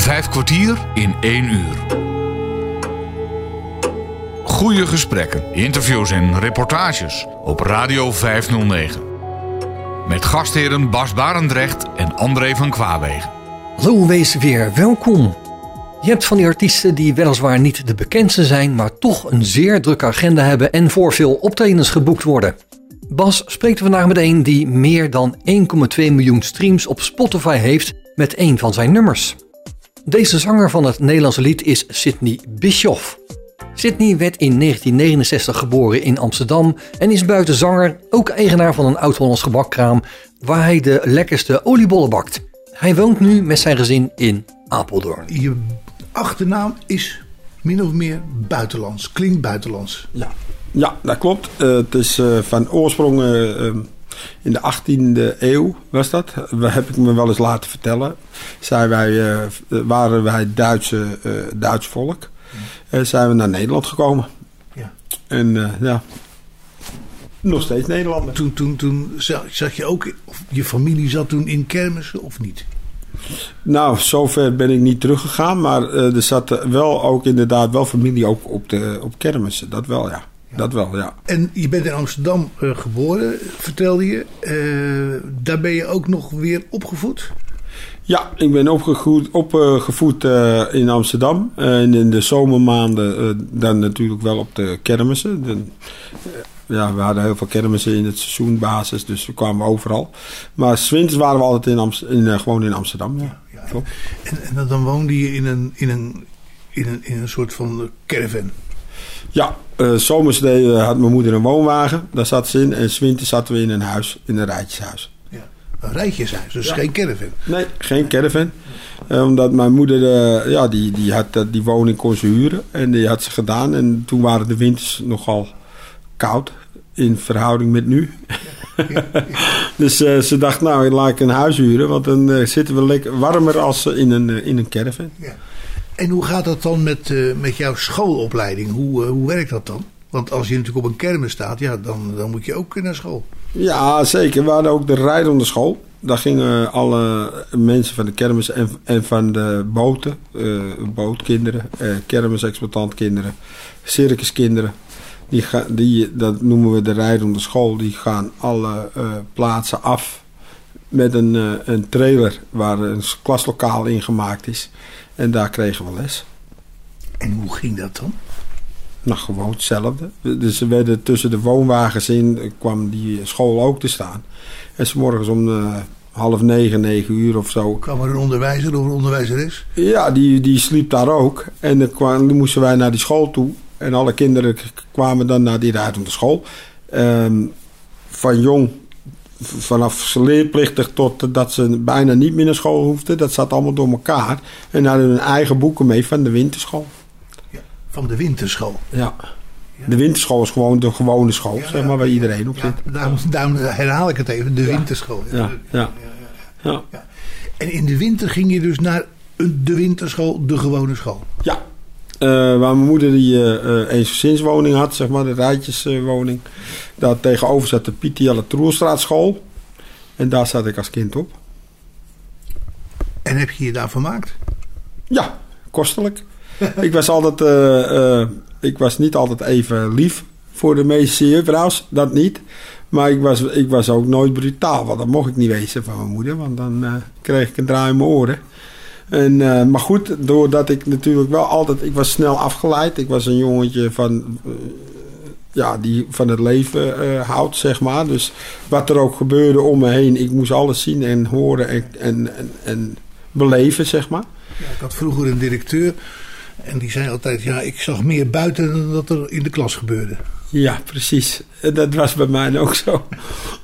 Vijf kwartier in één uur. Goede gesprekken, interviews en reportages op Radio 509. Met gastheren Bas Barendrecht en André van Kwaabegen. Hallo, wees weer welkom. Je hebt van die artiesten die weliswaar niet de bekendste zijn, maar toch een zeer drukke agenda hebben en voor veel optredens geboekt worden. Bas spreekt vandaag met een die meer dan 1,2 miljoen streams op Spotify heeft met een van zijn nummers. Deze zanger van het Nederlandse lied is Sidney Bischoff. Sidney werd in 1969 geboren in Amsterdam en is buiten zanger ook eigenaar van een oud-Hollands gebakkraam waar hij de lekkerste oliebollen bakt. Hij woont nu met zijn gezin in Apeldoorn. Je achternaam is min of meer buitenlands, klinkt buitenlands. Ja, ja dat klopt. Uh, het is uh, van oorsprong uh, in de 18e eeuw was dat. Heb ik me wel eens laten vertellen. Zijn wij, waren wij Duitse, Duits volk. Zijn we naar Nederland gekomen. Ja. En ja, nog steeds Nederlander. Toen, toen, toen zag je ook, of je familie zat toen in kermissen of niet? Nou, zover ben ik niet teruggegaan. Maar uh, er zat wel ook inderdaad wel familie ook op, de, op kermissen. Dat wel, ja. Ja. Dat wel, ja. En je bent in Amsterdam uh, geboren, vertelde je. Uh, daar ben je ook nog weer opgevoed? Ja, ik ben opgevoed, opgevoed in Amsterdam. en in de zomermaanden dan natuurlijk wel op de kermissen. De, ja, we hadden heel veel kermissen in het seizoenbasis, dus we kwamen overal. Maar zwinters waren we altijd in Amst in, gewoon in Amsterdam. Ja. ja, ja. En, en, dan woonde je in een, in een, in een, in een soort van caravan? Ja, uh, zomers uh, had mijn moeder een woonwagen, daar zat ze in. En zwinters zaten we in een huis, in een rijtjeshuis. Ja, een rijtjeshuis, dus geen caravan? Nee, geen caravan. omdat mijn moeder, ja, die, die, had, die woning kon ze huren en die had ze gedaan. En toen waren de winters nogal koud in verhouding met nu. dus uh, ze dacht, nou, laat ik een huis huren, want dan uh, zitten we lekker warmer als in een, uh, in een caravan. Ja. En hoe gaat dat dan met, met jouw schoolopleiding? Hoe, hoe werkt dat dan? Want als je natuurlijk op een kermis staat, ja, dan, dan moet je ook naar school. Ja, zeker. We hadden ook de rijdende school. Daar gingen alle mensen van de kermis en, en van de boten, bootkinderen, kermisexploitantkinderen, circuskinderen die, die, dat noemen we de rijdende school. Die gaan alle uh, plaatsen af met een, uh, een trailer waar een klaslokaal in gemaakt is. En daar kregen we les. En hoe ging dat dan? Nou, gewoon hetzelfde. Dus ze werden tussen de woonwagens in, kwam die school ook te staan. En s morgens om uh, half negen, negen uur of zo. Kwam er een onderwijzer of een onderwijzeres? Ja, die, die sliep daar ook. En dan, moesten wij naar die school toe. En alle kinderen kwamen dan naar die rijdende school. Um, van jong, vanaf leerplichtig tot dat ze bijna niet meer naar school hoefden. Dat zat allemaal door elkaar. En hadden hun eigen boeken mee van de winterschool. Ja, van de winterschool? Ja. De winterschool is gewoon de gewone school, ja, zeg maar, waar iedereen op zit. Daarom, daarom, herhaal ik het even, de winterschool. Ja, ja. Ja, En in de winter ging je dus naar de winterschool, de gewone school? Ja, uh, waar mijn moeder die uh, eensgezinswoning had, zeg maar, de rijtjeswoning. daar tegenover zat de Pietielle Troelstraatschool. En daar zat ik als kind op. En heb je je daar vermaakt? Ja, kostelijk. ik was altijd, ik was niet altijd even lief voor de meeste juffrouws, dat niet. Maar ik was, ik was ook nooit brutaal, want dat mocht ik niet wezen van mijn moeder, want dan kreeg ik een draai in mijn oren. En, uh, maar goed, doordat ik natuurlijk wel altijd... Ik was snel afgeleid. Ik was een jongetje van... Uh, ja, die van het leven uh, houdt, zeg maar. Dus wat er ook gebeurde om me heen... Ik moest alles zien en horen en, en, en, en beleven, zeg maar. Ja, ik had vroeger een directeur... En die zei altijd, ja, ik zag meer buiten dan dat er in de klas gebeurde. Ja, precies. Dat was bij mij ook zo.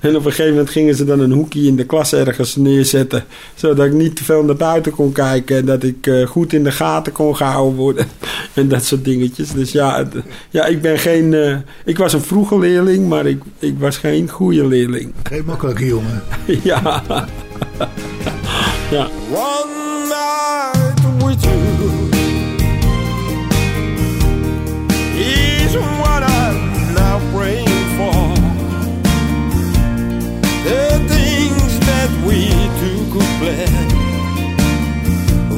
En op een gegeven moment gingen ze dan een hoekje in de klas ergens neerzetten. Zodat ik niet te veel naar buiten kon kijken. En dat ik uh, goed in de gaten kon gehouden worden. En dat soort dingetjes. Dus ja, ja ik ben geen... Uh, ik was een vroege leerling, maar ik, ik was geen goede leerling. Geen makkelijke jongen. ja. ja. One night with you praying for. The things that we two could plan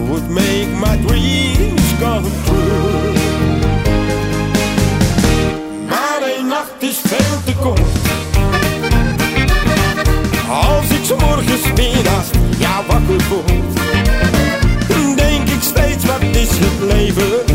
would make my dreams come true. Maar een nacht is veel te kort. Als ik morgens naast jou wakker word, denk ik steeds wat is het leven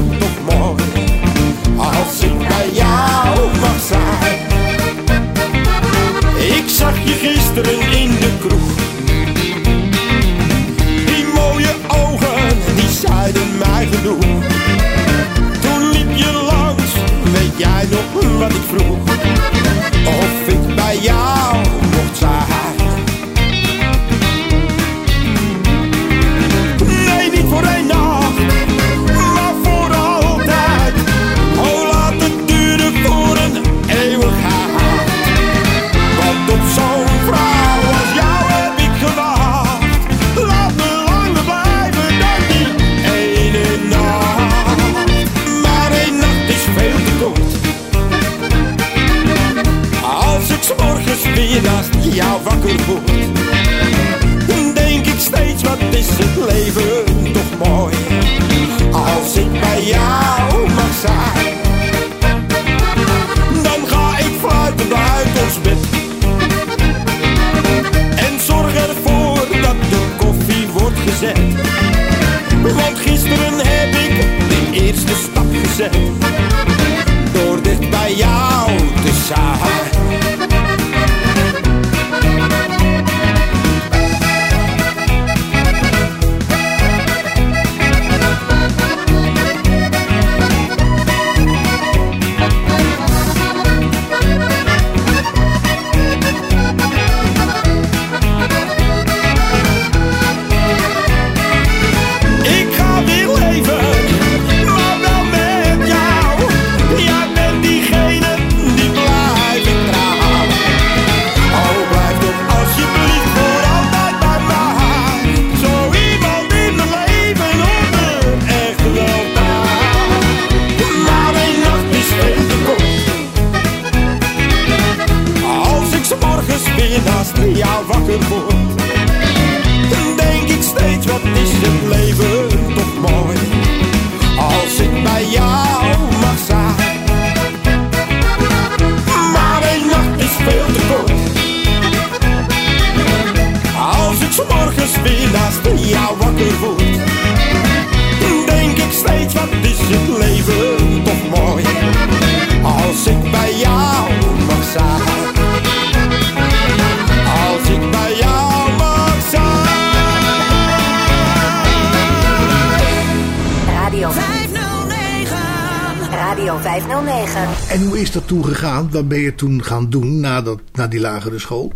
is dat toen gegaan? Wat ben je toen gaan doen na, dat, na die lagere school?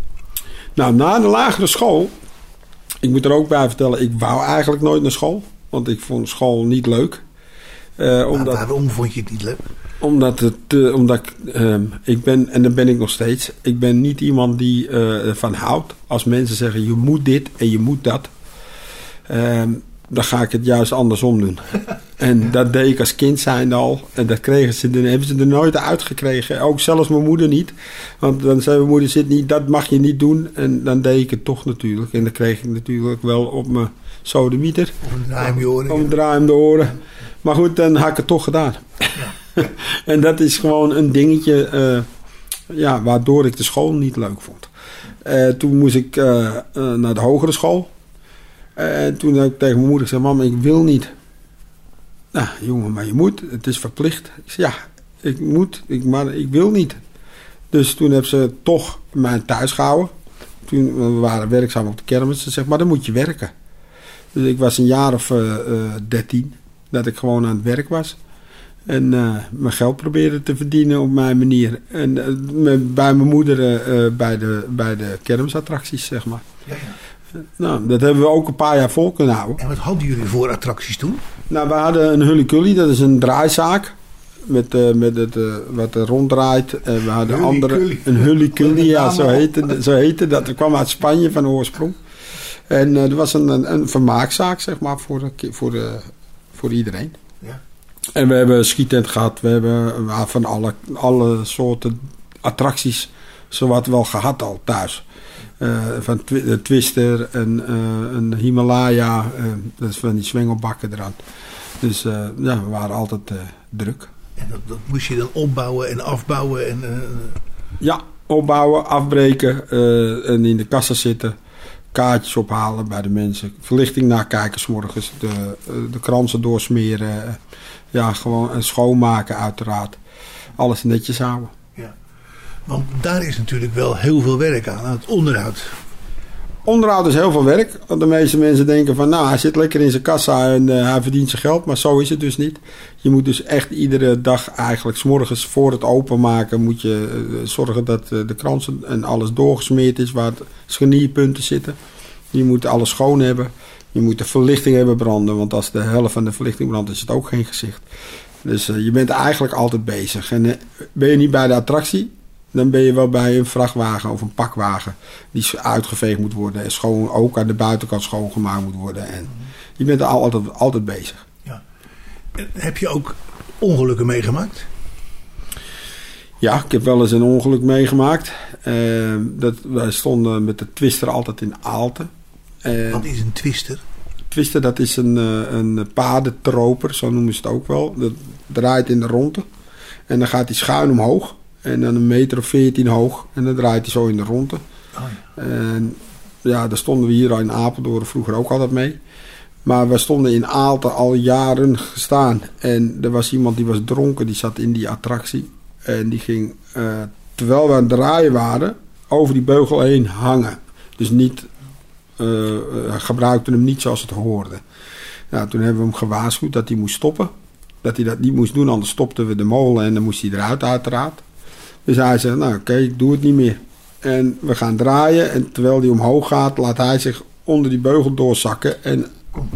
Nou, na de lagere school. Ik moet er ook bij vertellen, ik wou eigenlijk nooit naar school. Want ik vond school niet leuk. Eh, omdat, waarom vond je het niet leuk? omdat, het, eh, omdat ik, ehm, ik ben, en dat ben ik nog steeds. Ik ben niet iemand die eh, van houdt. Als mensen zeggen je moet dit en je moet dat. Dan ga ik het juist andersom doen. En dat deed ik als kind zijn al. En dat kregen ze, dan hebben ze er nooit uitgekregen. Ook zelfs mijn moeder niet. Want dan zei mijn moeder, zit niet, dat mag je niet doen. En dan deed ik het toch natuurlijk. En dan kreeg ik natuurlijk wel op mijn sodemieter. Of een draai om je oren? Om draai om de oren. Maar goed, dan had ik het toch gedaan. en dat is gewoon een dingetje eh, ja, waardoor ik de school niet leuk vond. Eh, toen moest ik eh, naar de hogere school. En toen heb ik tegen mijn moeder gezegd: Mama, ik wil niet. Nou, jongen, maar je moet. Het is verplicht. Ik zei: Ja, ik moet, ik, maar ik wil niet. Dus toen heb ze toch mij thuis gehouden. Toen we waren werkzaam op de kermis. Ze zegt: Maar dan moet je werken. Dus ik was een jaar of eh, eh, dertien dat ik gewoon aan het werk was. En eh, mijn geld probeerde te verdienen op mijn manier. En bij mijn moeder bij, de, bij de kermisattracties, zeg maar. Ja, ja. Nou, dat hebben we ook een paar jaar vol kunnen houden. En wat hadden jullie voor attracties toen? Nou, we hadden een Hully dat is een draaizaak. Met, eh, met het, eh, wat er ronddraait. En we hadden andere. Een Hully ja, zo heette, zo heette dat. Dat kwam uit Spanje van oorsprong. En eh er was een, een, een vermaakzaak, zeg maar, voor, voor, de, voor iedereen. Ja. En we hebben een skietent gehad. We hebben van alle, alle soorten attracties zowat wel gehad al thuis. Eh, van twi- Twister, een, eh, een Himalaya, eh, dat is van die zwengelbakken eraan. Dus ja, we waren altijd druk. En dat, dat moest je dan opbouwen en afbouwen. En, Ja, opbouwen, afbreken en in de kassa zitten. Kaartjes ophalen bij de mensen. Verlichting nakijken 's morgens. De, de kransen doorsmeren. ja, gewoon en schoonmaken uiteraard. Alles netjes houden. Want daar is natuurlijk wel heel veel werk aan, aan het onderhoud. Onderhoud is heel veel werk. Want de meeste mensen denken van, nou, hij zit lekker in zijn kassa en eh, hij verdient zijn geld. Maar zo is het dus niet. Je moet dus echt iedere dag eigenlijk, 's morgens voor het openmaken, moet je eh, zorgen dat eh, de kransen en alles doorgesmeerd is, waar het scharnierpunten zitten. Je moet alles schoon hebben. Je moet de verlichting hebben branden, want als de helft van de verlichting brandt, is het ook geen gezicht. Dus je bent eigenlijk altijd bezig. En ben je niet bij de attractie, dan ben je wel bij een vrachtwagen of een pakwagen die uitgeveegd moet worden. En schoon, ook aan de buitenkant schoongemaakt moet worden. En je bent er al- altijd, altijd bezig. En Heb je ook ongelukken meegemaakt? Ja, ik heb wel eens een ongeluk meegemaakt. Eh, dat, wij stonden met de twister altijd in Aalten. Eh, Wat is een twister? Twister, dat is een, eh, een padentroper, zo noemen ze het ook wel. Dat draait in de ronde. En dan gaat hij schuin omhoog. En dan een meter of veertien hoog. En dan draait hij zo in de ronde. Oh, En ja, daar stonden we hier in Apeldoorn vroeger ook altijd mee. Maar we stonden in Aalten al jaren gestaan. En er was iemand die was dronken, die zat in die attractie. En die ging, eh, terwijl we aan het draaien waren, over die beugel heen hangen. Dus niet, eh, eh, gebruikten hem niet zoals het hoorde. Nou, toen hebben we hem gewaarschuwd dat hij moest stoppen. Dat hij dat niet moest doen, anders stopten we de molen en dan moest hij eruit uiteraard. Dus hij zei, nou oké, ik doe het niet meer. En we gaan draaien en terwijl hij omhoog gaat, laat hij zich onder die beugel doorzakken. En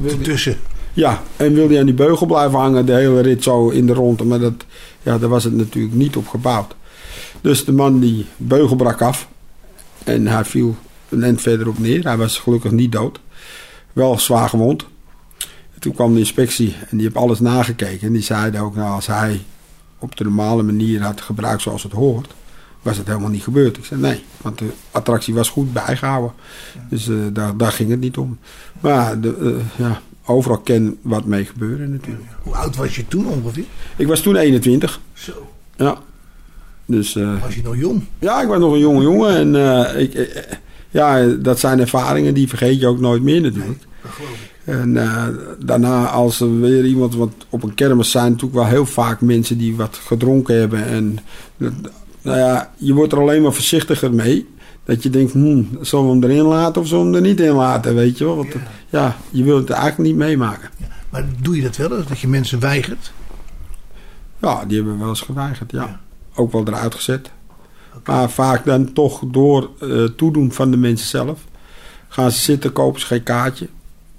die- Ertussen. ja, en wil hij aan die beugel blijven hangen de hele rit zo in de ronde. Maar dat, ja, daar was het natuurlijk niet op gebouwd. Dus de man die beugel brak af. En hij viel een end verderop neer. Hij was gelukkig niet dood. Wel zwaar gewond. Toen kwam de inspectie en die heeft alles nagekeken. En die zeiden ook, nou als hij op de normale manier had gebruikt zoals het hoort... was het helemaal niet gebeurd. Ik zei nee, want de attractie was goed bijgehouden. Dus eh, daar, daar ging het niet om. Maar de, eh, ja, overal kan wat mee gebeuren natuurlijk. Hoe oud was je toen ongeveer? Ik was toen 21. Zo. Ja. Dus eh, Was je nog jong? ja, ik was nog een jonge jongen. En ik, ja, dat zijn ervaringen die vergeet je ook nooit meer natuurlijk. Dat geloof ik. En eh, daarna als er weer iemand, want op een kermis zijn natuurlijk wel heel vaak mensen die wat gedronken hebben. En nou ja, je wordt er alleen maar voorzichtiger mee. Dat je denkt, hmm, zullen we hem erin laten of zullen we hem er niet in laten, weet je wel. Want Ja. ja, je wilt het eigenlijk niet meemaken. Maar doe je dat wel eens? Dat je mensen weigert? Ja, die hebben we wel eens geweigerd, ja. Ja. Ook wel eruit gezet. Maar vaak dan toch door eh, toedoen van de mensen zelf. Gaan ze zitten, kopen ze geen kaartje.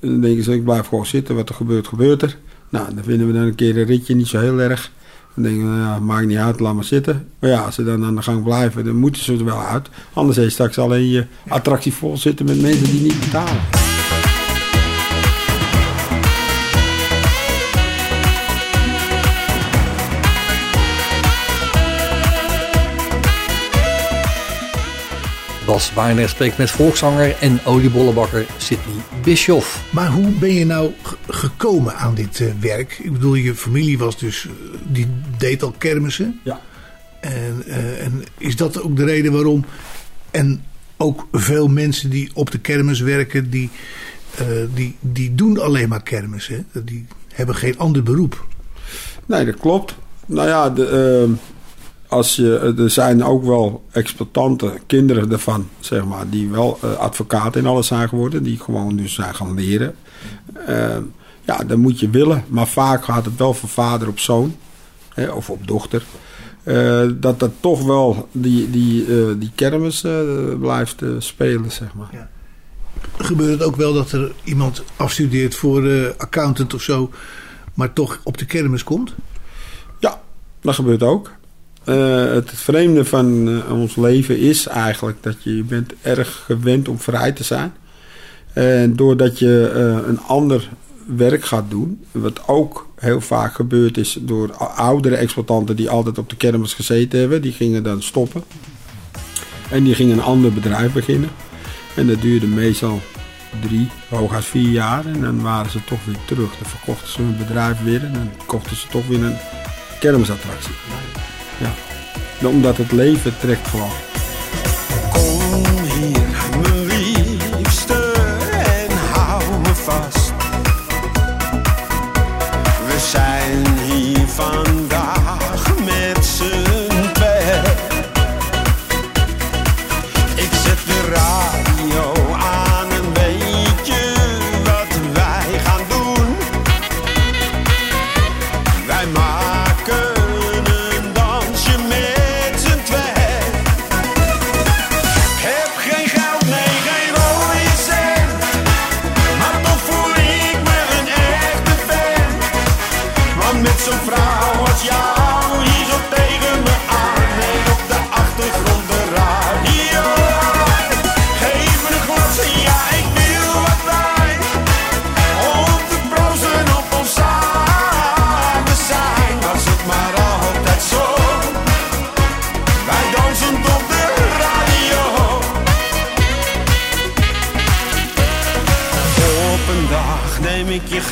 En dan denken ze, ik blijf gewoon zitten. Wat er gebeurt, gebeurt er. Nou, dan vinden we dan een keer een ritje niet zo heel erg. Dan denken we, nou ja, maakt niet uit, laat maar zitten. Maar ja, als ze dan aan de gang blijven, dan moeten ze er wel uit. Anders is straks alleen je attractie vol zitten met mensen die niet betalen. Bas Barendrecht spreekt met volkszanger en oliebollenbakker Sidney Bischoff. Maar hoe ben je nou gekomen aan dit eh, werk? Ik bedoel, je familie was dus, eh, die deed al kermissen. Ja. En, eh, en is dat ook de reden waarom? En ook veel mensen die op de kermis werken, die, eh, die, die doen alleen maar kermissen. Die hebben geen ander beroep. Nee, dat klopt. Nou ja, de, ehm, als je, er zijn ook wel exploitanten, kinderen daarvan, zeg maar, die wel eh, advocaat in alles zijn geworden, die gewoon dus zijn gaan leren. Ehm, ja, dat moet je willen, maar vaak gaat het wel van vader op zoon, hè, of op dochter. eh, dat dat toch wel die, die, eh, die kermis eh, blijft eh, spelen, zeg maar. Gebeurt het ook wel dat er iemand afstudeert voor eh, accountant of zo, maar toch op de kermis komt? Ja, dat gebeurt ook. Eh, het vreemde van eh, ons leven is eigenlijk dat je, bent erg gewend om vrij te zijn. En doordat je eh, een ander werk gaat doen, wat ook heel vaak gebeurd is door oudere exploitanten die altijd op de kermis gezeten hebben, die gingen dan stoppen. En die gingen een ander bedrijf beginnen. En dat duurde meestal drie, hooguit vier jaar. En dan waren ze toch weer terug. Dan verkochten ze hun bedrijf weer en dan kochten ze toch weer een kermisattractie. Ja. Omdat het leven trekt gewoon. Kom hier, mijn liefste, en hou me vast.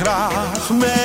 Graag mee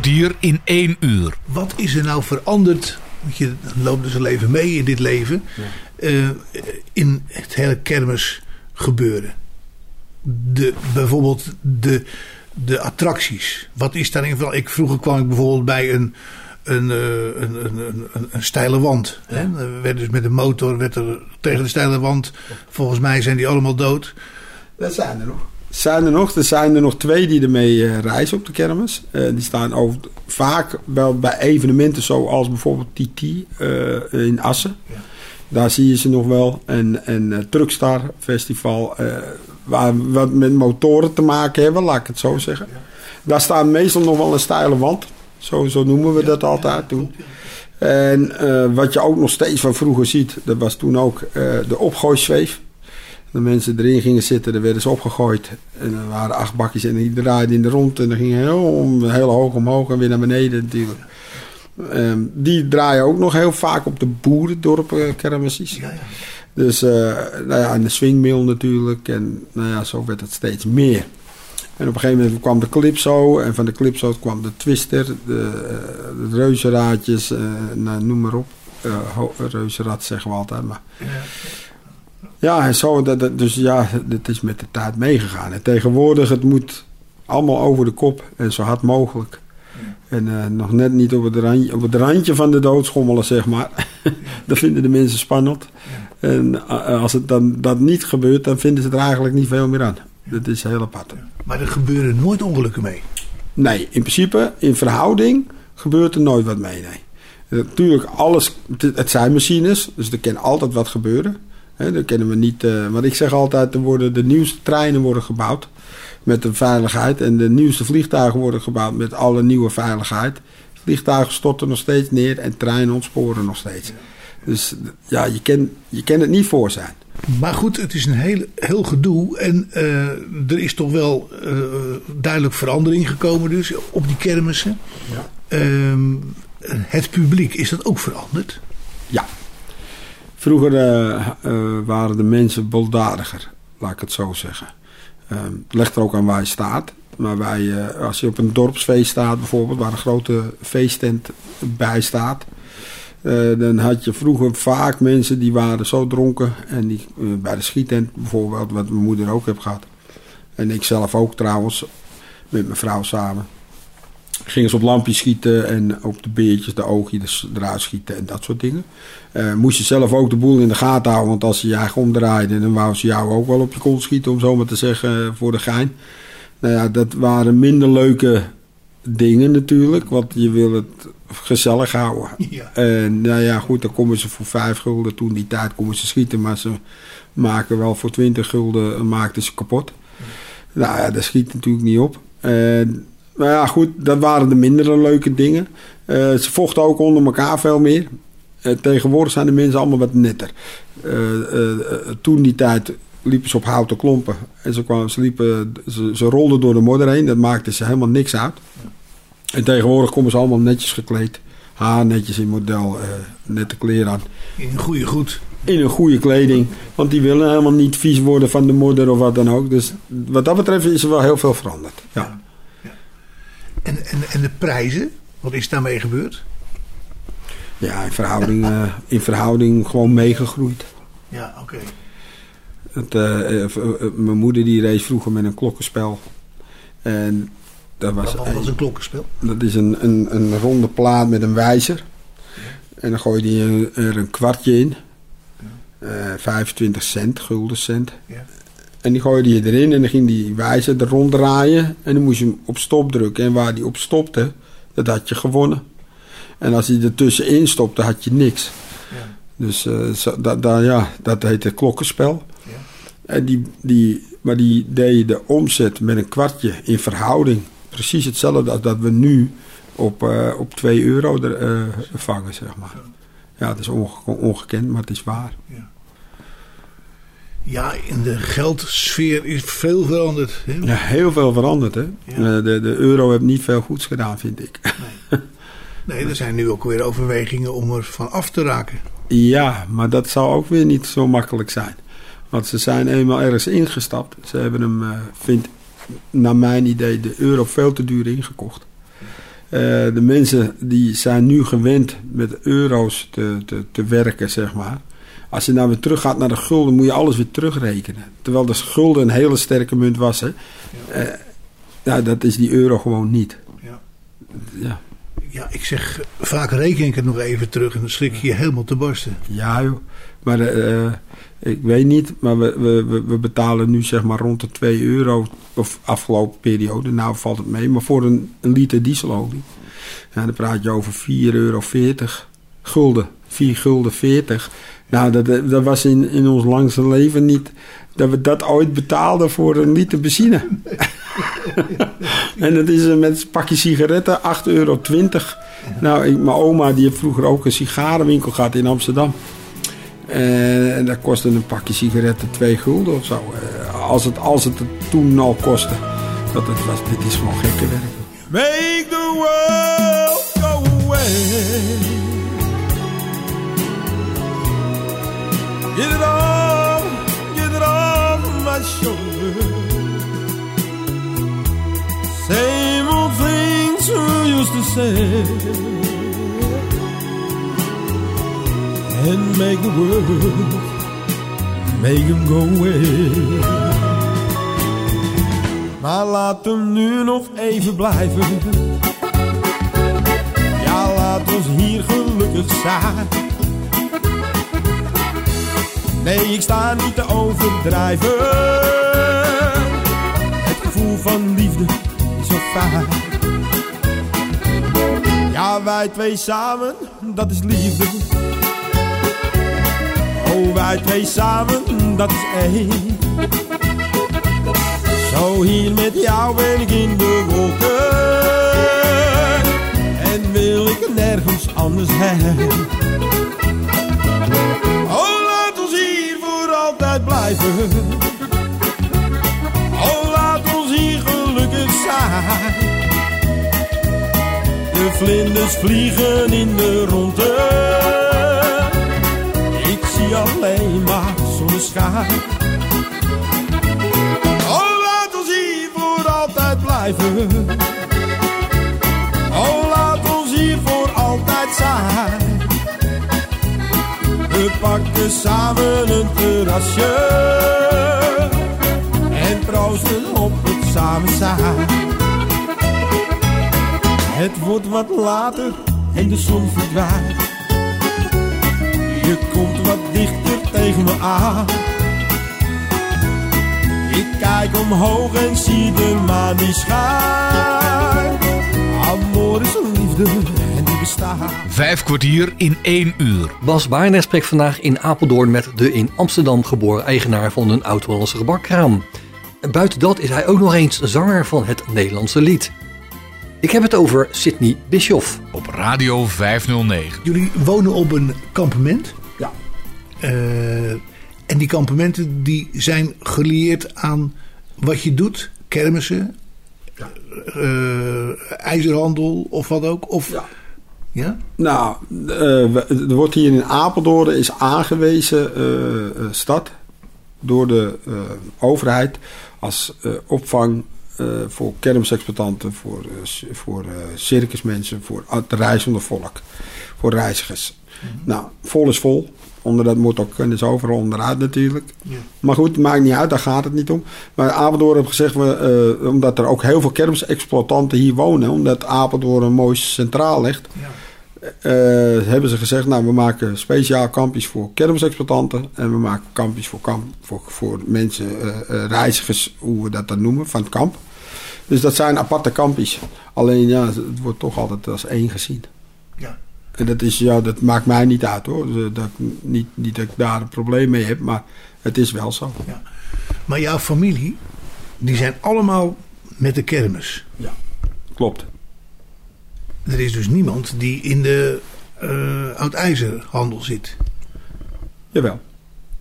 kwartier in één uur. Wat is er nou veranderd? Want je loopt dus een leven mee in dit leven. eh, in het hele kermis gebeuren. De, bijvoorbeeld de, de attracties. Wat is daarin veranderd? Ik, vroeger kwam ik bijvoorbeeld bij een, een, eh, een, een, een, een, een steile wand. Hè? Er werd dus met een motor werd er tegen de steile wand. Volgens mij zijn die allemaal dood. Dat zijn er nog. Zijn er nog? Er zijn er nog twee die ermee eh, reizen op de kermis. Eh, die staan over, vaak wel bij evenementen zoals bijvoorbeeld TT eh, in Assen. Daar zie je ze nog wel. En, en Truckstar Festival, waar wat met motoren te maken hebben, laat ik het zo zeggen. Daar staat meestal nog wel een steile wand. Zo, zo noemen we dat altijd toen. En wat je ook nog steeds van vroeger ziet, dat was toen ook eh, de opgooizweef. De mensen erin gingen zitten, dan werden ze opgegooid. En er waren acht bakjes en die draaiden in de rond. En dan ging heel, om- heel hoog omhoog en weer naar beneden natuurlijk. Ehm, die draaien ook nog heel vaak op de boerendorpen kermissies. Dus, eh, nou ja, en de swingmill natuurlijk. En nou ja, zo werd het steeds meer. En op een gegeven moment kwam de Calypso. En van de Calypso kwam de Twister, de, eh, de reuzenraadjes, eh, nou, noem maar op. Eh ho- reuzenrad zeggen we altijd, maar... Ja, en zo, dat, dat- dus ja, het is met de tijd meegegaan. En tegenwoordig, het moet allemaal over de kop en zo hard mogelijk. En eh, nog net niet op het, randje, op het randje van de dood schommelen, zeg maar. dat vinden de mensen spannend. En eh, als het dan dat niet gebeurt, dan vinden ze er eigenlijk niet veel meer aan. Dat is heel apart. Maar er gebeuren nooit ongelukken mee. Nee, in principe, in verhouding gebeurt er nooit wat mee. Nee. Natuurlijk, alles, het zijn machines, dus er kan altijd wat gebeuren. Hè, dat kennen we niet. eh want ik zeg altijd, er worden de nieuwste treinen worden gebouwd met de veiligheid. En de nieuwste vliegtuigen worden gebouwd met alle nieuwe veiligheid. Vliegtuigen storten nog steeds neer en treinen ontsporen nog steeds. Dus ja, je kan, je kan het niet voor zijn. Maar goed, het is een heel, heel gedoe. En eh, er is toch wel eh, duidelijk verandering gekomen dus op die kermissen. Ehm, het publiek, is dat ook veranderd? Ja. Vroeger eh, eh, waren de mensen boldadiger, laat ik het zo zeggen. Ehm, het ligt er ook aan waar je staat. Maar wij, eh, als je op een dorpsfeest staat bijvoorbeeld, waar een grote feesttent bij staat. eh, dan had je vroeger vaak mensen die waren zo dronken. En die, eh, bij de schietent bijvoorbeeld, wat mijn moeder ook heeft gehad. En ik zelf ook trouwens, met mijn vrouw samen. Gingen ze op lampjes schieten en op de beertjes, de oogjes eruit schieten en dat soort dingen. Eh, moest je zelf ook de boel in de gaten houden, want als je je eigen omdraaide, dan wou ze jou ook wel op je kont schieten, om zo maar te zeggen, eh, voor de gein. Nou ja, dat waren minder leuke dingen natuurlijk, want je wil het gezellig houden. Ja. En nou ja, goed, dan komen ze voor vijf gulden. Toen die tijd komen ze schieten, maar ze maken wel voor 20 gulden eh, maakten ze kapot. Nou ja, dat schiet natuurlijk niet op. En, maar ja, goed, dat waren de mindere leuke dingen. Eh, ze vochten ook onder elkaar veel meer. Eh, tegenwoordig zijn de mensen allemaal wat netter. Eh, toen die tijd liepen ze op houten klompen. En ze, kwamen, ze, liepen, ze, ze rolden door de modder heen. Dat maakte ze helemaal niks uit. En tegenwoordig komen ze allemaal netjes gekleed. Haar netjes in model, nette kleren aan. In een goede goed. In een goede kleding. Want die willen helemaal niet vies worden van de modder of wat dan ook. Dus wat dat betreft is er wel heel veel veranderd. Ja. En, en, en de prijzen, wat is daarmee gebeurd? Ja, in verhouding, eh, in verhouding gewoon meegegroeid. Ja, oké. Eh, eh, mijn moeder die race vroeger met een klokkenspel. En dat was, Dat was een klokkenspel. dat is een, een, een ronde plaat met een wijzer. En dan gooi je er een kwartje in. Eh 25 cent, gulden cent. Ja. En die gooide je erin en dan ging die wijzer er rond draaien. En dan moest je hem op stop drukken. En waar die op stopte, dat had je gewonnen. En als hij er tussenin stopte, had je niks. Ja. Dus eh, dat, dat, ja, dat heette klokkenspel. Ja. En die, die, maar die deed de omzet met een kwartje in verhouding. Precies hetzelfde als dat we nu op, eh, op 2 euro er, eh, vangen, zeg maar. Ja, dat is onge- ongekend, maar het is waar. Ja, in de geldsfeer is veel veranderd. Hè? Ja, heel veel veranderd, hè. Ja. Eh, de, de euro heeft niet veel goeds gedaan, vind ik. Nee, er zijn nu ook weer overwegingen om er van af te raken. Ja, maar dat zou ook weer niet zo makkelijk zijn. Want ze zijn eenmaal ergens ingestapt. Ze hebben hem, eh, vind naar mijn idee, de euro veel te duur ingekocht. Eh, de mensen die zijn nu gewend met euro's te, te, te werken, zeg maar. Als je nou weer terug gaat naar de gulden, moet je alles weer terugrekenen. Terwijl de gulden een hele sterke munt was. Hè. Ja, dat is die euro gewoon niet. Ja. Ja, Ja, ik zeg, vaak reken ik het nog even terug en dan schrik je je helemaal te barsten. Ja, joh. Maar eh, ik weet niet, maar we, we, we- we betalen nu zeg maar rond de 2 euro, of afgelopen periode, nou valt het mee, maar voor een, een liter dieselolie, ja, dan praat je over 4,40 euro gulden, 4 gulden 40. Nou, dat, dat was in, in ons langste leven niet dat we dat ooit betaalden voor een liter benzine. en dat is eh, met een pakje sigaretten 8,20 euro. Nou, mijn oma die heeft vroeger ook een sigarenwinkel gehad in Amsterdam. Eh, en dat kostte een pakje sigaretten 2 gulden of zo. Eh, als, het, als het het toen al kostte. Dat het was, dit is gewoon gekke werk. Make the world go away. Get it off, get it off my shoulder. Same old things we used to say. And make the world, make him go away. Maar laat hem nu nog even blijven. Ja, laat ons hier gelukkig zijn. Nee, ik sta niet te overdrijven. Het gevoel van liefde is zo fijn. Ja, wij twee samen, dat is liefde. Oh, wij twee samen, dat is één. Zo hier met jou ben ik in de wolken En wil nergens anders heen. Oh, laat ons hier gelukkig zijn. De vlinders vliegen in de ronde. Ik zie alleen maar zonneschijn. Oh, laat ons hier voor altijd blijven. Oh, laat ons hier voor altijd zijn. Samen een terrasje. En proosten op het samen zijn. Het wordt wat later en de zon verdwijnt. Je komt wat dichter tegen me aan. Ik kijk omhoog en zie de maan die schijnt. Amor is liefde. Vijf kwartier in één uur. Bas Baarnes spreekt vandaag in Apeldoorn met de in Amsterdam geboren eigenaar van een oud-Hollandse gebakkraam. Buiten dat is hij ook nog eens zanger van het Nederlandse lied. Ik heb het over Sidney Bischoff. Op Radio 509. Jullie wonen op een kampement. Ja. Eh, en die kampementen die zijn gelieerd aan wat je doet. Kermissen, eh, ijzerhandel of wat ook. Of, Ja. Ja? Nou, eh, er wordt hier in Apeldoorn is aangewezen eh, eh, stad door de overheid als opvang voor kermisexploitanten, voor, voor circusmensen, voor het reizende volk, voor reizigers. Nou, vol is vol. Onder dat moet ook, en is overal onderuit natuurlijk. Ja. Maar goed, maakt niet uit, daar gaat het niet om. Maar Apeldoorn heeft gezegd, we, omdat er ook heel veel kermisexploitanten hier wonen, omdat Apeldoorn mooi centraal ligt, Ja. Eh, hebben ze gezegd, nou we maken speciaal kampjes voor kermisexploitanten en we maken kampjes voor, kamp, voor, voor mensen, eh, eh, reizigers, hoe we dat dan noemen, van het kamp. Dus dat zijn aparte kampjes. Alleen ja, het wordt toch altijd als één gezien. Ja. En dat, is, ja, dat maakt mij niet uit hoor. Dus, eh, Dat, niet, niet dat ik daar een probleem mee heb, maar het is wel zo. Maar jouw familie, die zijn allemaal met de kermis. Klopt. Er is dus niemand die in de eh oud-ijzerhandel zit. Jawel.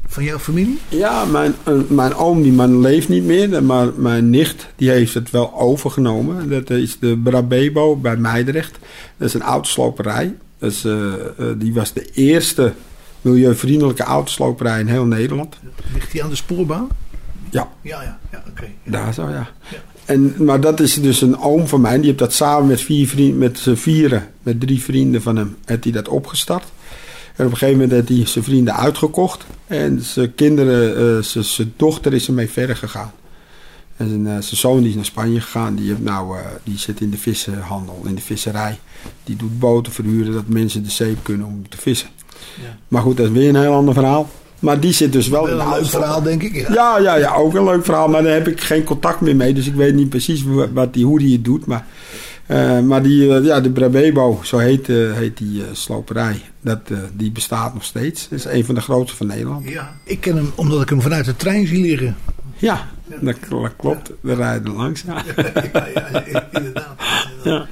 Van jouw familie? Ja, mijn, eh, mijn oom die man leeft niet meer, maar mijn nicht die heeft het wel overgenomen. Dat is de Brabebo bij Meidrecht. Dat is een autosloperij. Dat is, eh, die was de eerste milieuvriendelijke autosloperij in heel Nederland. Ligt die aan de spoorbaan? Ja, Ja, ja, ja oké. daar zo ja. En, maar dat is dus een oom van mij. Die heeft dat samen met vier vrienden, met vieren, met drie vrienden van hem, heeft hij dat opgestart. En op een gegeven moment heeft hij zijn vrienden uitgekocht. En zijn kinderen, eh, zijn, zijn dochter is ermee verder gegaan. En zijn, eh, zijn zoon die is naar Spanje gegaan. Die, heeft nou, eh, die zit in de vissenhandel, in de visserij. Die doet boten verhuren dat mensen de zeep kunnen om te vissen. Ja. Maar goed, dat is weer een heel ander verhaal. Maar die zit dus wel de een leuk verhaal, denk ik. Ja. Ja, ja, ja, ook een leuk verhaal. Maar daar heb ik geen contact meer mee. Dus ik weet niet precies wa- wat die, hoe die het doet. Maar, eh, maar die, eh, ja, de Brabebo, zo heet, eh, heet die sloperij. Dat, die bestaat nog steeds. Dat is een van de grootste van Nederland. Ja, ik ken hem omdat ik hem vanuit de trein zie liggen. Ja, dat, kl- dat klopt. We rijden langs. Ja. ja, ja, inderdaad. Ja.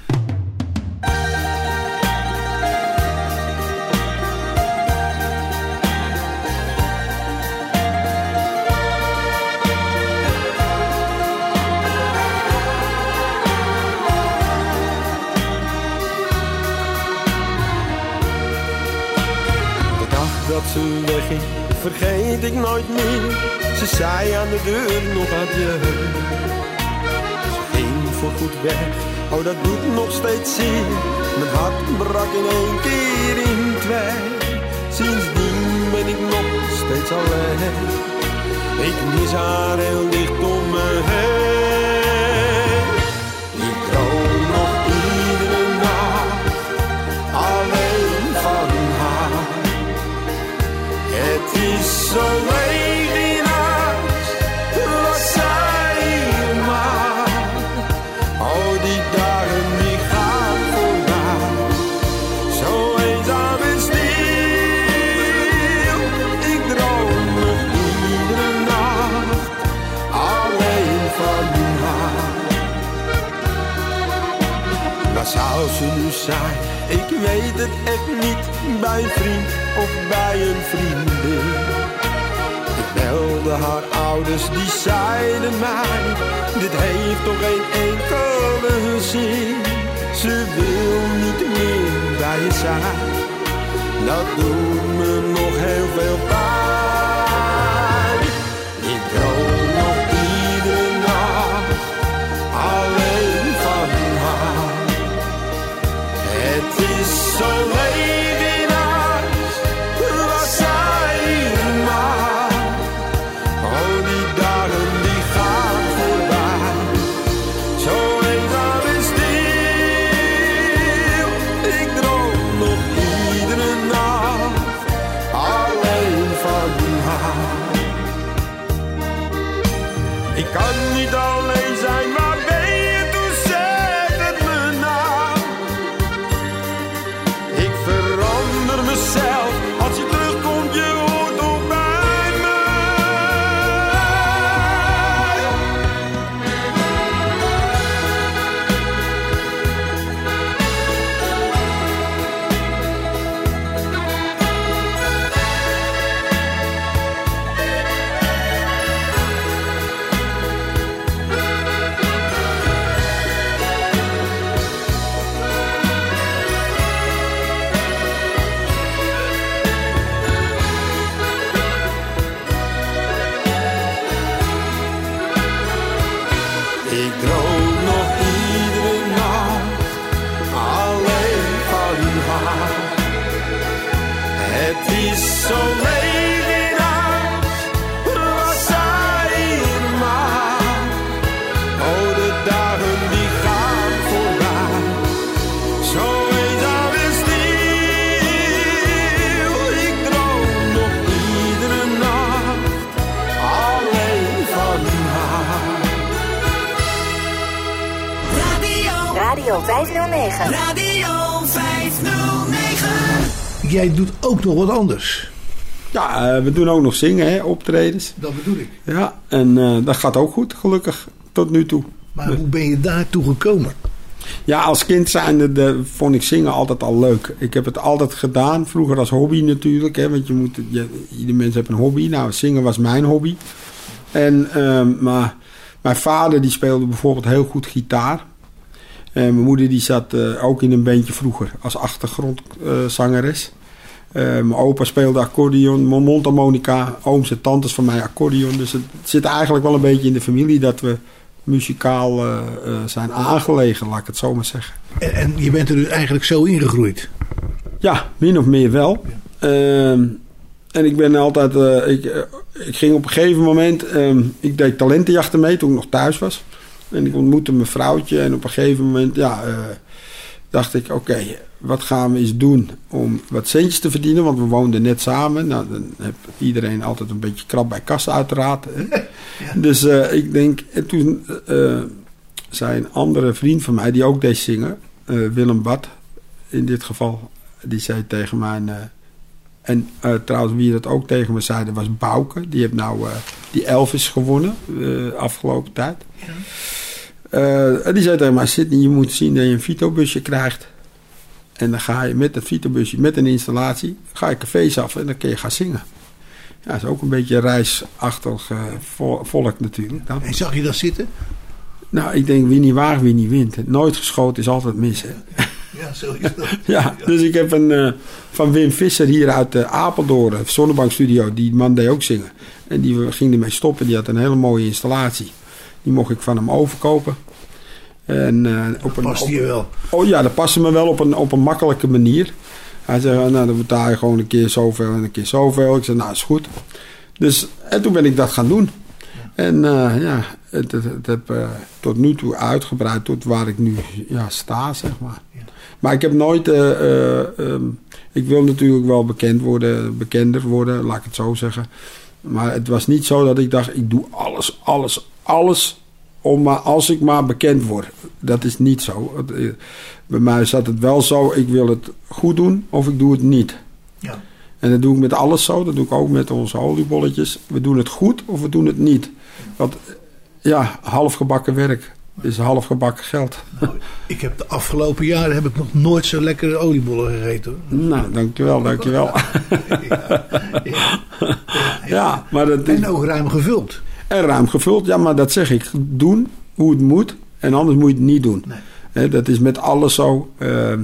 Ze wegging, vergeet ik nooit meer. Ze zei aan de deur nog adieu. Ze ging voorgoed weg, oh dat doet nog steeds zeer. Mijn hart brak in één keer in twee. Sindsdien ben ik nog steeds alleen. Ik mis haar heel dicht om me heen. Zou ze nu zijn. Ik weet het echt niet. Bij een vriend of bij een vriendin. Ik belde haar ouders, die zeiden mij, dit heeft toch geen enkele zin. Ze wil niet meer bij je zijn, dat doet me nog heel veel pijn. Radio. Radio 509. Radio 509. Jij doet ook nog wat anders. Ja, eh, we doen ook nog zingen, hè, optredens. Dat bedoel ik. Ja, en eh, dat gaat ook goed, gelukkig, tot nu toe. Maar hoe ben je daartoe gekomen? Ja, als kind zijnde de, vond ik zingen altijd al leuk. Ik heb het altijd gedaan, vroeger als hobby natuurlijk. Hè, want je moet, je, ieder mens heeft een hobby. Nou, zingen was mijn hobby. En, ehm, maar mijn vader die speelde bijvoorbeeld heel goed gitaar. En mijn moeder die zat eh, ook in een bandje vroeger als achtergrondzangeres. Eh, mijn opa speelde accordeon, mijn mondharmonica, ooms en tantes van mij accordeon. Dus het zit eigenlijk wel een beetje in de familie dat we muzikaal eh, eh, zijn aangelegen, laat ik het zo maar zeggen. En, en je bent er dus eigenlijk zo ingegroeid. Ja, min of meer wel. Ehm, en ik ben altijd, eh, ik, eh, ik ging op een gegeven moment, ehm, ik deed talentenjachten mee toen ik nog thuis was. En ik ontmoette mijn vrouwtje en op een gegeven moment, ja, eh, dacht ik, oké, wat gaan we eens doen om wat centjes te verdienen? Want we woonden net samen. Nou, dan heeft iedereen altijd een beetje krap bij kassa uiteraard. Hè? Dus eh, ik denk, en toen eh, zei een andere vriend van mij, die ook deed zingen, Willem Bad in dit geval, die zei tegen mij, en eh, trouwens wie dat ook tegen me zei, dat was Bouke. Die heeft nou eh, die Elvis gewonnen eh, afgelopen tijd. En die zei tegen mij, Sidney, je moet zien dat je een Vito-busje krijgt. En dan ga je met dat Vito-busje, met een installatie, ga je cafés af en dan kun je gaan zingen. Ja, dat is ook een beetje reisachtig vo- volk natuurlijk. Dan. En zag je dat zitten? Nou, ik denk wie niet waagt, wie niet wint. Nooit geschoten is altijd mis. Hè? Ja, zo is dat. Ja, dus ik heb een eh, van Wim Visser hier uit uh, Apeldoorn, Zonnebank Studio, die man deed ook zingen. En die ging ermee stoppen, die had een hele mooie installatie. Die mocht ik van hem overkopen. En, eh, op een, Past op- hier wel. Oh ja, dat paste me wel op een, op een makkelijke manier. Hij zei, nou dan betaal je gewoon een keer zoveel en een keer zoveel. Ik zei, nou is goed. Dus, en toen ben ik dat gaan doen. En eh, ja, het, het, het heb tot nu toe uitgebreid tot waar ik nu ja, sta, zeg maar. Maar ik heb nooit... eh, eh, ehm, ik wil natuurlijk wel bekend worden, bekender worden, laat ik het zo zeggen. Maar het was niet zo dat ik dacht, ik doe alles, alles, alles om maar als ik maar bekend word. Dat is niet zo. Eh, Bij mij zat het wel zo, ik wil het goed doen of ik doe het niet. Ja. En dat doe ik met alles zo. Dat doe ik ook met onze oliebolletjes. We doen het goed of we doen het niet. Want ja, halfgebakken werk is half gebakken geld. Ik heb de afgelopen jaren heb ik nog nooit zo lekkere oliebollen gegeten. Hoor. Nou, dankjewel, dankjewel. Ja, ja. Ja, maar dat is En ook ruim gevuld. en ruim gevuld. Ja, maar dat zeg ik. Doen hoe het moet. En anders moet je het niet doen. Nee. Dat is met alles zo. Ehm,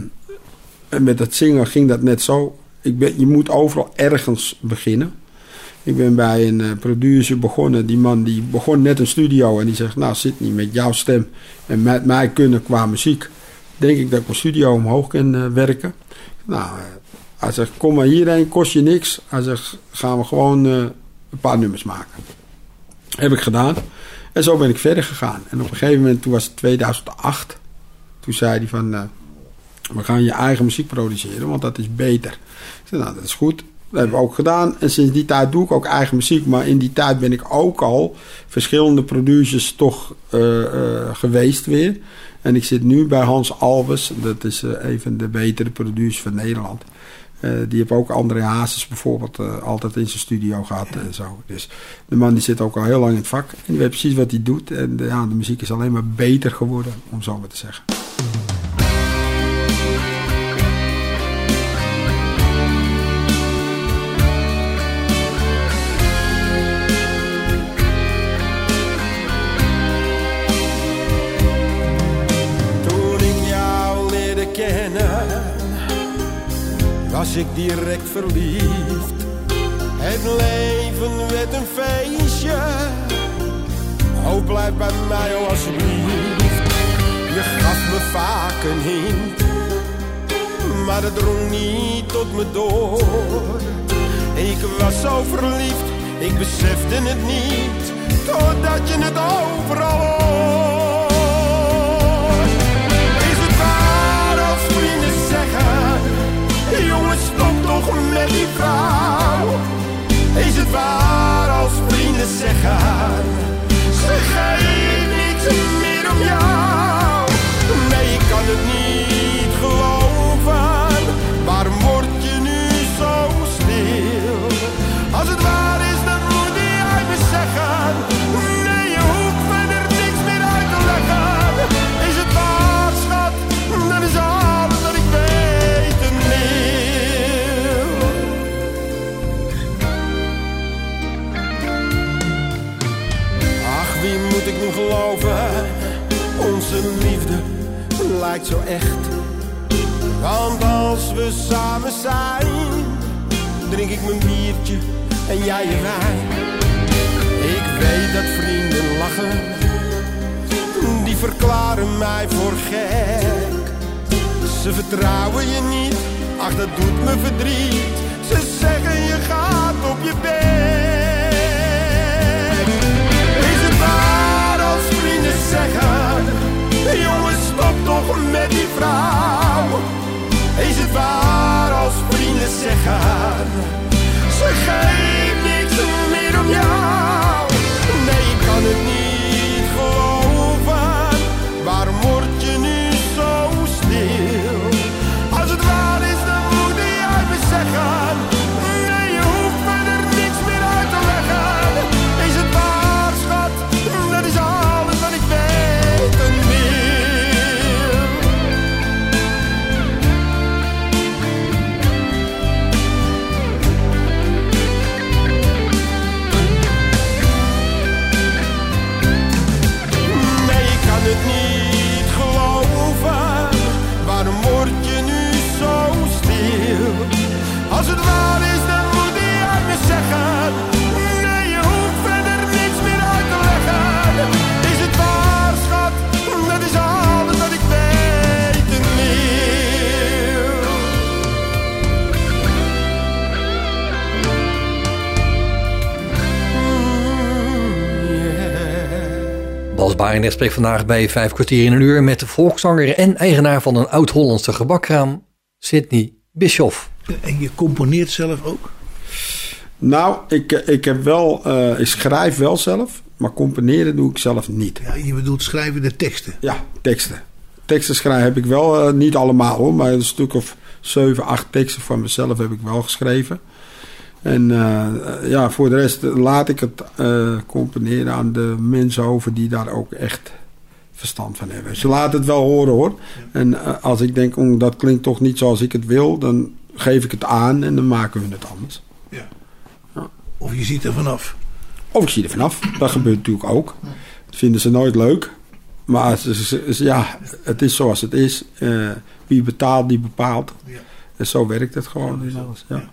en met het zingen ging dat net zo. Ik ben, je moet overal ergens beginnen. Ik ben bij een eh, producer begonnen. Die man die begon net een studio. En die zegt, nou Sidney, met jouw stem en met mij kunnen qua muziek... denk ik dat ik mijn studio omhoog kan eh, werken. Nou, eh, hij zegt, kom maar hierheen, kost je niks. Hij zegt, gaan we gewoon een paar nummers maken. Heb ik gedaan. En zo ben ik verder gegaan. En op een gegeven moment, toen was het 2008... toen zei hij van... we gaan je eigen muziek produceren, want dat is beter. Ik zei, nou, dat is goed. Dat hebben we ook gedaan. En sinds die tijd doe ik ook eigen muziek. Maar in die tijd ben ik ook al verschillende producers toch eh, eh, geweest weer. En ik zit nu bij Hans Alves. Dat is eh, een van de betere producers van Nederland. Die heeft ook André Hazes bijvoorbeeld altijd in zijn studio gehad en zo. Dus de man die zit ook al heel lang in het vak. En die weet precies wat hij doet. En ja, de muziek is alleen maar beter geworden, om zo maar te zeggen. Was ik direct verliefd. Het leven werd een feestje. Oh, blijf bij mij, oh alsjeblieft. Je gaf me vaak een hint, maar het drong niet tot me door. Ik was zo verliefd, ik besefte het niet, totdat je het overal hoort. Met die vrouw? Is het waar als vrienden zeggen, ze geeft niets meer om jou? Vertrouwen je niet, ach dat doet me verdriet. Ze zeggen je gaat op je bek. Is het waar als vrienden zeggen, jongens stop toch met die vrouw. Is het waar als vrienden zeggen, Barendrecht spreekt vandaag bij Vijf kwartier in een uur met de volkszanger en eigenaar van een oud-Hollandse gebakkraam, Sidney Bischoff. En je componeert zelf ook? Nou, ik, ik heb wel, eh, ik schrijf wel zelf, maar componeren doe ik zelf niet. Ja, je bedoelt schrijven de teksten. Ja, teksten. Teksten schrijven heb ik wel, eh, niet allemaal hoor, maar een stuk of zeven, acht teksten van mezelf heb ik wel geschreven. En eh, ja, voor de rest laat ik het eh, componeren aan de mensen over die daar ook echt verstand van hebben. Ze laten het wel horen hoor. En eh, als ik denk, oh, dat klinkt toch niet zoals ik het wil, dan geef ik het aan en dan maken we het anders. Ja. Of je ziet er vanaf. Of ik zie er vanaf. Dat gebeurt natuurlijk ook. Dat vinden ze nooit leuk. Maar ze, ze- ze- ja, het is zoals het is. Wie betaalt, die bepaalt. Ja. En zo werkt het gewoon. in alles. Ja.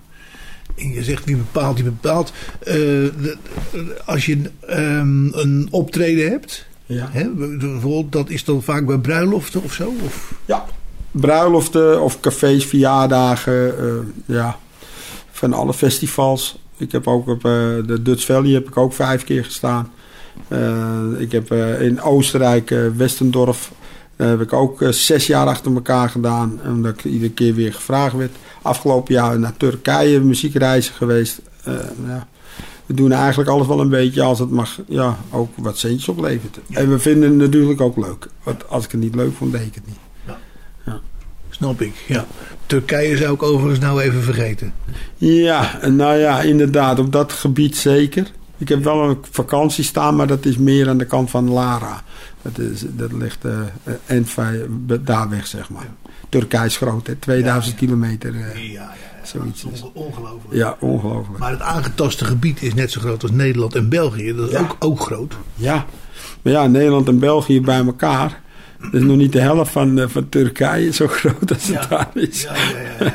En je zegt wie bepaalt, die bepaalt. Eh, de- als je ehm, een optreden hebt, Ja. hè, bijvoorbeeld, dat is dan vaak bij bruiloften of zo? Of? Ja, bruiloften of cafés, verjaardagen, eh, ja, van alle festivals. Ik heb ook op eh, de Dutch Valley heb ik ook vijf keer gestaan. Ik heb in Oostenrijk, Westendorf, heb ik ook zes jaar achter elkaar gedaan. Omdat ik iedere keer weer gevraagd werd. Afgelopen jaar naar Turkije muziekreizen geweest. Eh, ja. We doen eigenlijk alles wel een beetje als het mag, ja, ook wat centjes oplevert. En we vinden het natuurlijk ook leuk. Want als ik het niet leuk vond, deed ik het niet. Snap ik, ja. Turkije zou ik overigens nou even vergeten. Ja, nou ja, inderdaad, op dat gebied zeker. Ik heb wel een vakantie staan, maar dat is meer aan de kant van Lara. Dat, is, dat ligt uh, daar weg, zeg maar. Turkije is groot, hè? 2000 kilometer. eh, Ja, ja, ja. Zoiets Ongelooflijk. ja, ongelooflijk. Maar het aangetaste gebied is net zo groot als Nederland en België. Dat is ook, ook groot. Ja, maar ja, Nederland en België bij elkaar. Dat is nog niet de helft van, eh, van Turkije, zo groot als het daar is. Ja, ja, ja.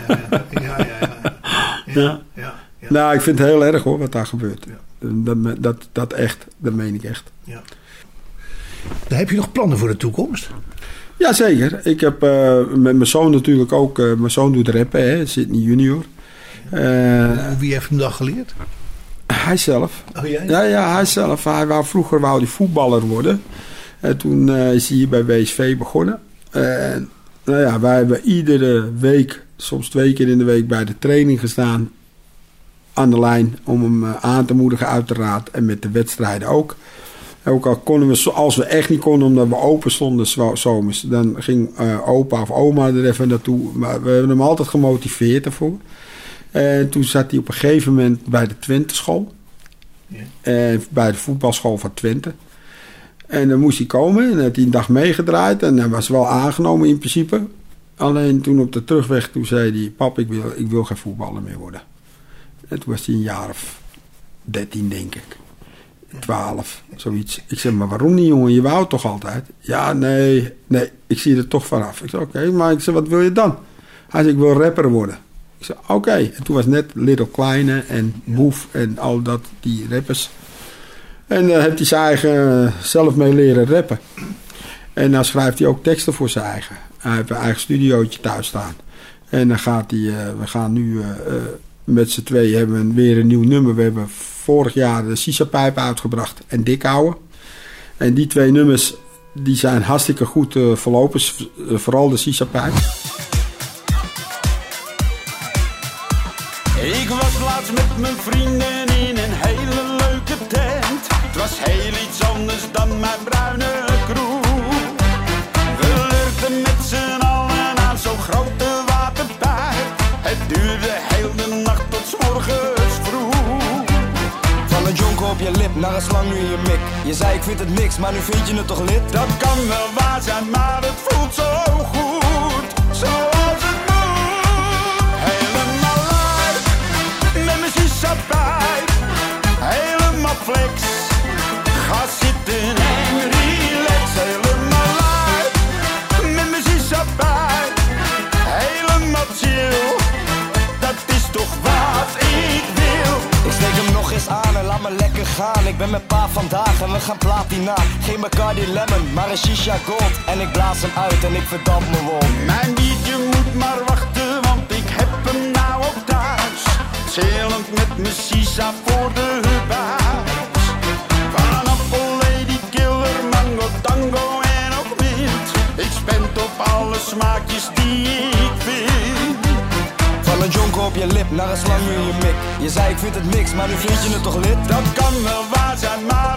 ja, ja, ja, ja, ja. Ja. ja, ja. Nou, ik vind het heel erg hoor, wat daar gebeurt. Dat, dat, dat echt, dat meen ik echt. Ja. Dan heb je nog plannen voor de toekomst? Jazeker. Ik heb eh, met mijn zoon natuurlijk ook... eh, mijn zoon doet rappen, hè, Sydney junior. Eh, Wie heeft hem dat geleerd? hij zelf. Oh jij? Ja, ja, hij zelf. Hij wou, vroeger wou hij voetballer worden. En toen is hij hier bij WSV begonnen. En nou ja, wij hebben iedere week, soms twee keer in de week, bij de training gestaan. Aan de lijn om hem aan te moedigen, uiteraard. En met de wedstrijden ook. Ook al konden we, als we echt niet konden, omdat we open stonden zo- zomers, dan ging eh, opa of oma er even naartoe. Maar we hebben hem altijd gemotiveerd ervoor. En toen zat hij op een gegeven moment bij de Twente school. Eh, bij de voetbalschool van Twente. En dan moest hij komen en had hij een dag meegedraaid. En hij was wel aangenomen in principe. Alleen toen op de terugweg, toen zei hij... Pap, ik wil, ik wil geen voetballer meer worden. En toen was hij een jaar of dertien, denk ik. Twaalf, zoiets. Ik zeg, maar waarom niet, jongen? Je wou toch altijd? Ja, nee, nee, ik zie er toch vanaf. Ik zeg, oké, maar ik zeg, wat wil je dan? Hij zei, ik wil rapper worden. Ik zei, oké. En toen was net Little Kleine en Boef en al dat, die rappers. En daar heeft hij zijn eigen eh, zelf mee leren rappen. En dan schrijft hij ook teksten voor zijn eigen. Hij heeft een eigen studiootje thuis staan. En dan gaat hij, eh, we gaan nu eh, eh, met z'n tweeën hebben we weer een nieuw nummer. We hebben vorig jaar de Sisa Pijp uitgebracht en Dik Ouwe. En die twee nummers die zijn hartstikke goed eh, verlopen. Eh, vooral de Sisa Pijp. Ik was laatst met mijn vrienden in een hele leuke tent. Het was heel iets anders dan mijn op je lip naar een slang nu je mik. Je zei ik vind het niks, maar nu vind je het toch lid? Dat kan wel waar zijn, maar het voelt zo goed. Zoals het moet. Helemaal uit. Met mijn sisa pijp. Helemaal flex. Ga zitten en relax. Helemaal uit. Met mijn sisa pijp. Helemaal chill. Dat is toch wat ik. Steek hem nog eens aan en laat me lekker gaan. Ik ben met pa vandaag en we gaan platina. Geen Bacardi Lemon, maar een shisha gold. En ik blaas hem uit en ik verdamp me. Mijn biertje moet maar wachten, want ik heb hem nou ook thuis. Chillend met mijn sisa voor de buis. Van Apple, Lady Killer, Mango, Tango en ook Mint. Ik spend op alle smaakjes die ik vind. Van een jonker op je lip naar een slang in je mik. Je zei ik vind het niks, maar nu vind je het toch lid? Dat kan wel waar zijn, maar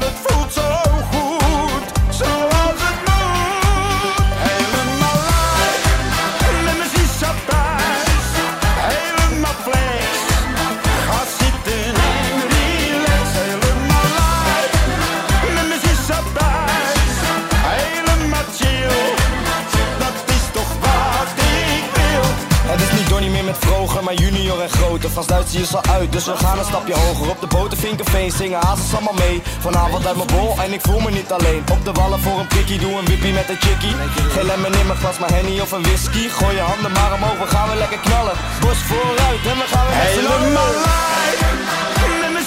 politie is al uit, dus we gaan een stapje hoger Op de botervinkerveen zingen hazes allemaal mee. Vanavond uit mijn bol en ik voel me niet alleen. Op de wallen voor een prikkie, doe een wippie met een chickie. Geen lemon in mijn glas, maar henny of een whisky. Gooi je handen maar omhoog, we gaan weer lekker knallen. Bos vooruit en we gaan weer. Helemaal live, met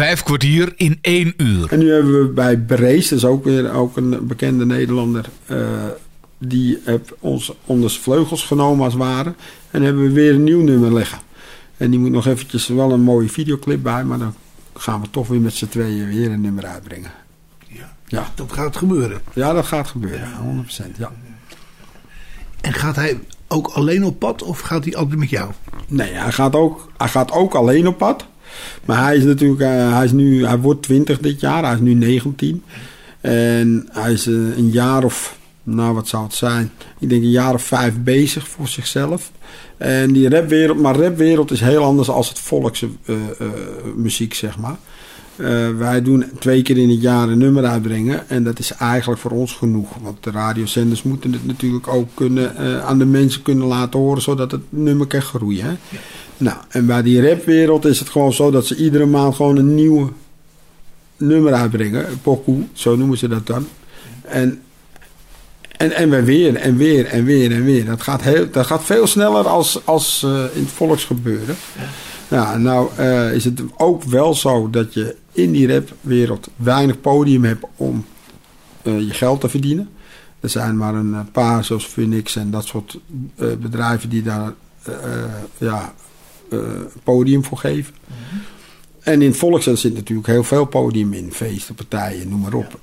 Vijf kwartier in één uur. En nu hebben we bij Brees, dat is ook weer ook een bekende Nederlander, eh, die heeft ons onder zijn vleugels genomen als het ware. En hebben we weer een nieuw nummer liggen. En die moet nog eventjes wel een mooie videoclip bij, maar dan gaan we toch weer met z'n tweeën weer een nummer uitbrengen. Ja. Ja, Dat gaat gebeuren. ja dat gaat gebeuren, 100%. Ja. En gaat hij ook alleen op pad of gaat hij altijd met jou? Nee, hij gaat, ook, hij gaat ook alleen op pad. Maar hij is natuurlijk, eh, hij, is nu, hij wordt 20 dit jaar, hij is nu 19. En hij is eh, een jaar of, nou wat zou het zijn? Ik denk een jaar of vijf bezig voor zichzelf. En die rapwereld, maar rapwereld is heel anders als het volkse eh, muziek, zeg maar. Eh, wij doen twee keer in het jaar een nummer uitbrengen. En dat is eigenlijk voor ons genoeg. Want de radiozenders moeten het natuurlijk ook kunnen, eh, aan de mensen kunnen laten horen. Zodat het nummer kan groeien. Hè? Nou, en bij die rapwereld is het gewoon zo dat ze iedere maand gewoon een nieuwe nummer uitbrengen. Een pokoe, zo noemen ze dat dan. En, en, en we weer en weer en weer en weer. Dat gaat, heel, dat gaat veel sneller als, als eh, in het volksgebeuren. Ja, nou eh, is het ook wel zo dat je in die rapwereld weinig podium hebt om eh, je geld te verdienen. Er zijn maar een eh, paar, zoals Phoenix en dat soort eh, bedrijven die daar ja, podium voor geven. En in het volkslied zit natuurlijk heel veel podium in. Feesten, partijen, noem maar op.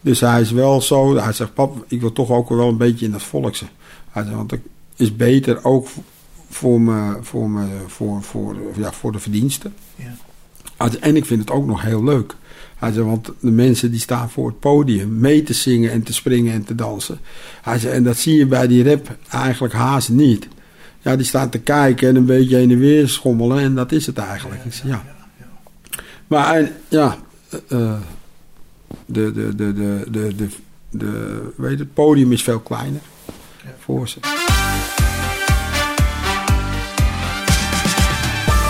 Dus hij is wel zo. Hij zegt, pap, ik wil toch ook wel een beetje in dat volkse. Hij zegt, want het is beter ook voor, me, voor, me, voor, voor, ja, voor de verdiensten. Ja. Zegt, En ik vind het ook nog heel leuk. Hij want de mensen die staan voor het podium mee te zingen en te springen en te dansen. Hij en dat zie je bij die rap eigenlijk haast niet. Ja, die staan te kijken en een beetje heen en weer schommelen en dat is het eigenlijk. Ik ja. Maar ja, eh, eh, de, de, de, de, de, de, de, weet het podium is veel kleiner voor ze.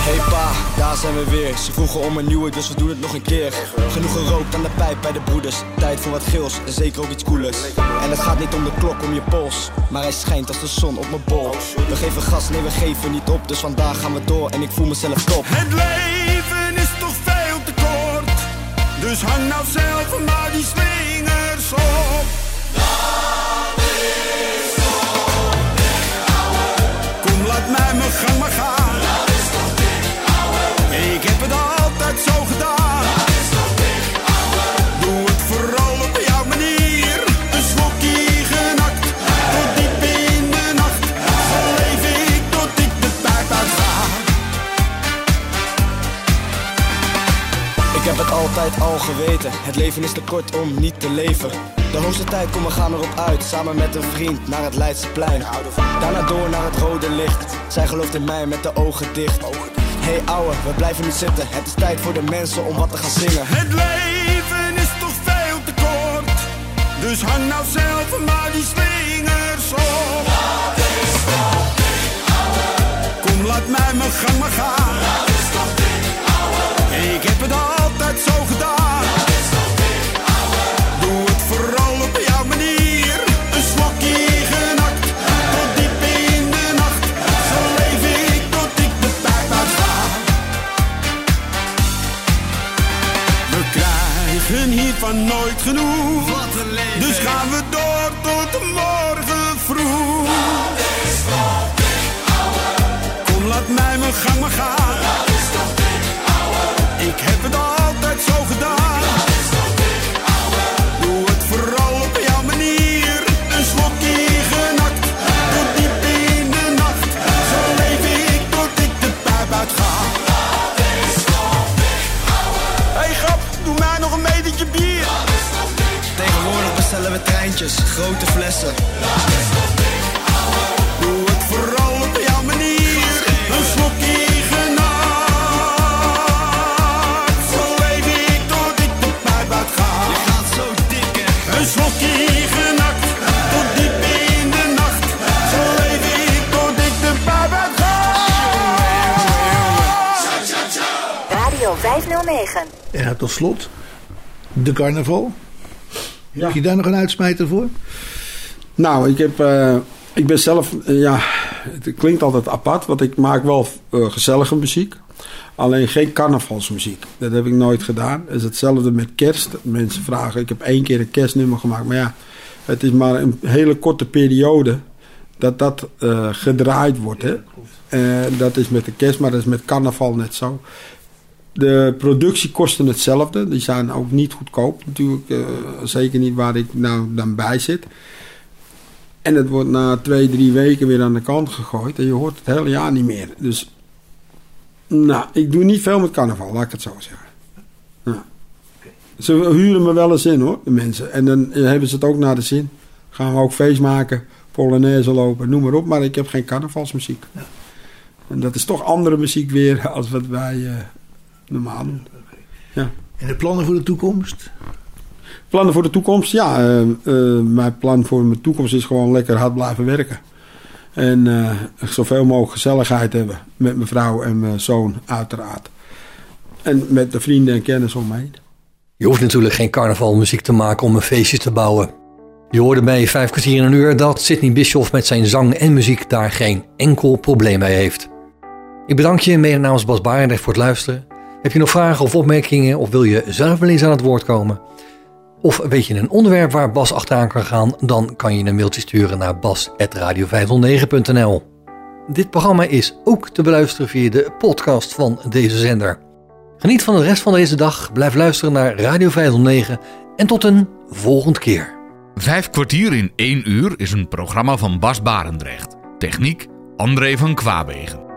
Hey pa, daar zijn we weer. Ze vroegen om een nieuwe, dus we doen het nog een keer. Genoeg gerookt aan de pijp bij de broeders. Tijd voor wat gils en zeker ook iets coolers. En het gaat niet om de klok, om je pols. Maar hij schijnt als de zon op mijn bol. We geven gas, nee we geven niet op. Dus vandaag gaan we door en ik voel mezelf top. Het leven is toch veel te kort. Dus hang nou zelf maar die swingers op. al geweten. Het leven is te kort om niet te leven. De hoogste tijd, kom we gaan erop uit. Samen met een vriend naar het Leidseplein. Daarna door naar het rode licht. Zij gelooft in mij met de ogen dicht. Hey ouwe, we blijven niet zitten. Het is tijd voor de mensen om wat te gaan zingen. Het leven is toch veel te kort. Dus hang nou zelf maar die slingers op. Kom, laat mij mijn gang maar gaan. Ik heb het altijd zo gedaan. Doe het vooral op jouw manier. Een slokje genakt. Tot diep in de nacht. Zo leef ik tot ik de pijp uitga. We krijgen hiervan nooit genoeg. Dus gaan we door tot slot, de carnaval. Ja. Heb je daar nog een uitsmijter voor? Nou, ik, heb, eh, ik ben zelf, eh, ja, het klinkt altijd apart, want ik maak wel eh, gezellige muziek. Alleen geen carnavalsmuziek. Dat heb ik nooit gedaan. Het is hetzelfde met kerst. Mensen vragen, ik heb één keer een kerstnummer gemaakt. Maar ja, het is maar een hele korte periode dat dat gedraaid wordt. Hè? Dat is met de kerst, maar dat is met carnaval net zo. De productiekosten hetzelfde. Die zijn ook niet goedkoop natuurlijk. eh, zeker niet waar ik nou dan bij zit. En het wordt na twee, drie weken weer aan de kant gegooid. En je hoort het hele jaar niet meer. Dus, nou, ik doe niet veel met carnaval, laat ik het zo zeggen. Ja. Ze huren me wel eens in hoor, de mensen. En dan hebben ze het ook naar de zin. Gaan we ook feest maken, polonaise lopen, noem maar op. Maar ik heb geen carnavalsmuziek. En dat is toch andere muziek weer als wat wij eh, normaal doen. En de plannen voor de toekomst? Plannen voor de toekomst? Ja, eh, eh, mijn plan voor mijn toekomst is gewoon lekker hard blijven werken. En eh, zoveel mogelijk gezelligheid hebben met mijn vrouw en mijn zoon, uiteraard. En met de vrienden en kennis om me heen. Je hoeft natuurlijk geen carnavalmuziek te maken om een feestje te bouwen. Je hoorde bij vijf kwartier in een uur dat Sidney Bischoff met zijn zang en muziek daar geen enkel probleem mee heeft. Ik bedank je mede namens Bas Barendrecht voor het luisteren. Heb je nog vragen of opmerkingen of wil je zelf wel eens aan het woord komen? Of weet je een onderwerp waar Bas achteraan kan gaan, dan kan je een mailtje sturen naar bas.radio509.nl. Dit programma is ook te beluisteren via de podcast van deze zender. Geniet van de rest van deze dag, blijf luisteren naar Radio 509 en tot een volgende keer. Vijf kwartier in één uur is een programma van Bas Barendrecht. Techniek André van Kwaabegen.